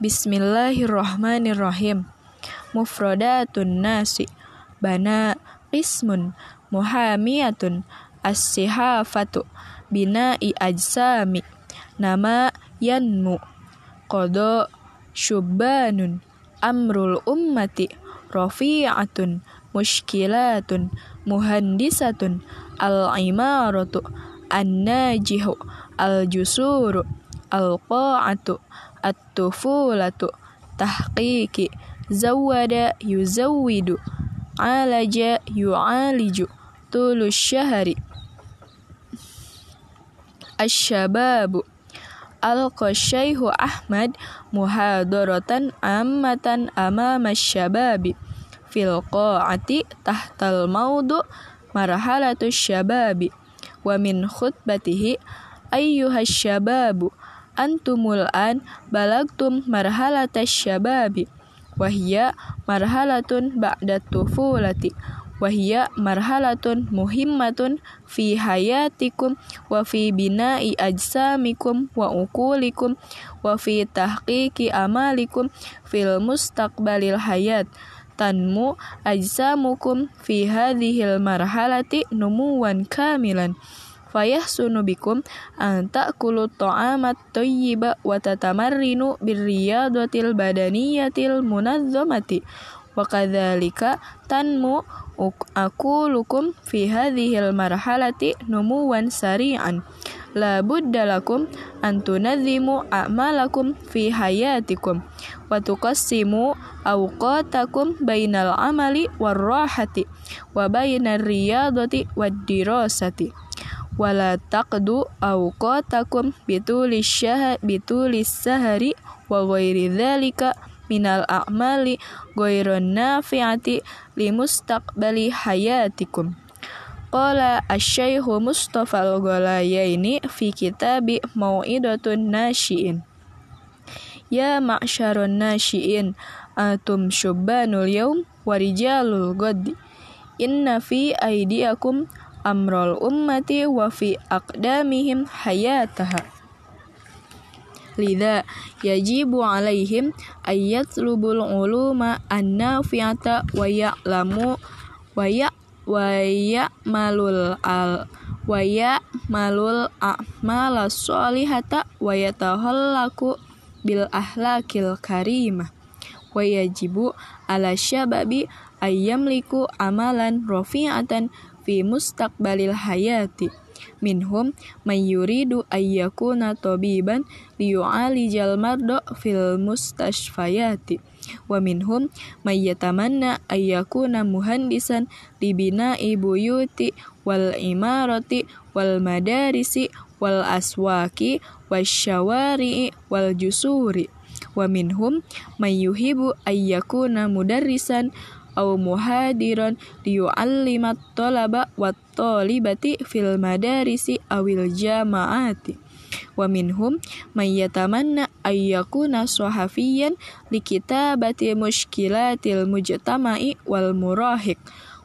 Bismillahirrahmanirrahim. Mufradatun nasi. Bana ismun muhamiyatun as-sihafatu bina'i ajsami nama yanmu qada syubbanun amrul ummati rafi'atun mushkilatun muhandisatun al-imaratu an-najihu al-jusuru al-qa'atu at-tufulatu tahqiqi zawada yuzawwidu alaja yu'aliju tulu syahari asyababu alqa syaihu Ahmad muhadaratan ammatan amama syababi fil qa'ati tahtal maudu marhalatu syababi wa min khutbatihi ayyuhas syababu antumul an balagtum marhalata syababi wahya marhalatun ba'da tufulati wahia marhalatun muhimmatun fi hayatikum wa fi bina'i ajsamikum wa ukulikum wa fi tahqiqi amalikum fil mustaqbalil hayat. Tanmu ajsamukum fi hadhil marhalati numuwan kamilan fayahsunu bikum an ta'kulu ta'amat tayyiba wa tatamarrinu birriyadatil badaniyatil munazzamati. Wa kadzalika tanmu aqulukum fi hadhil marhalati numuwan sari'an. La budda lakum an tunazzimu a'malakum fi hayatikum wa tuqassimu awqatakum bainal amali war rahati wa bainar riyadati wad dirasati wala taqdu awqatakum bitulis sahari wa ghairi dzalika minal a'mali ghairun nafi'ati limustaqbali hayatikum. Qala asy-syaikhu Mustafa al-Ghalayaini fi kitabi Mau'idatun Nasyiin Ya ma'syarun nasyiin antum syubbanul yaum wa rijalul ghadi inna fi aydiakum amrul ummati wa fi aqdamihim hayataha. Lidha yajibu alaihim ayyatlubul uluma an-nafi'ata wa ya'lamu wa ya wa ya'malul al wa ya'malul a'mala sholihata wa yatahallaku bil ahlakil karimah. Wa yajibu ala syababi ayyamliku amalan rafi'atan fi mustaqbalil hayati. Minhum may yuridu ayyakuna tabiban liyu'alijal marda fil mustashfayati. Wa minhum may yatamanna ayyakuna muhandisan libina'i buyuti wal imarati wal madarisi wal aswaki wasyawari'i wal jusuri. Wa minhum may yuhibu ayyakuna mudarrisan aw muhadiran liyu'allimat talaba wat talibati fil madarisi awil jama'ati. Wa minhum may yatamanna ayyakuna sahafiyan likitabati mushkilatil mujtama'i wal murahiq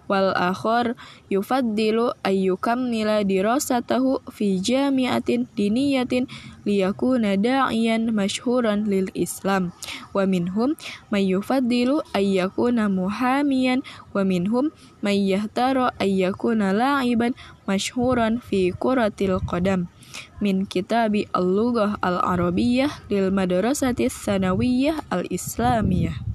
wal akhar yufaddilu ayyukammila dirasatahu fi jami'atin diniyatin liyakuna da'iyan mashhuran lil Islam. Wa minhum may yufaddilu ayyakuna muhamiyan. Wa minhum may yahtara ayyakuna la'iban mashhuran fi quratil qadam. Min kitabi al-lughah al-arabiyyah lil madrasati sanawiyah al-islamiyah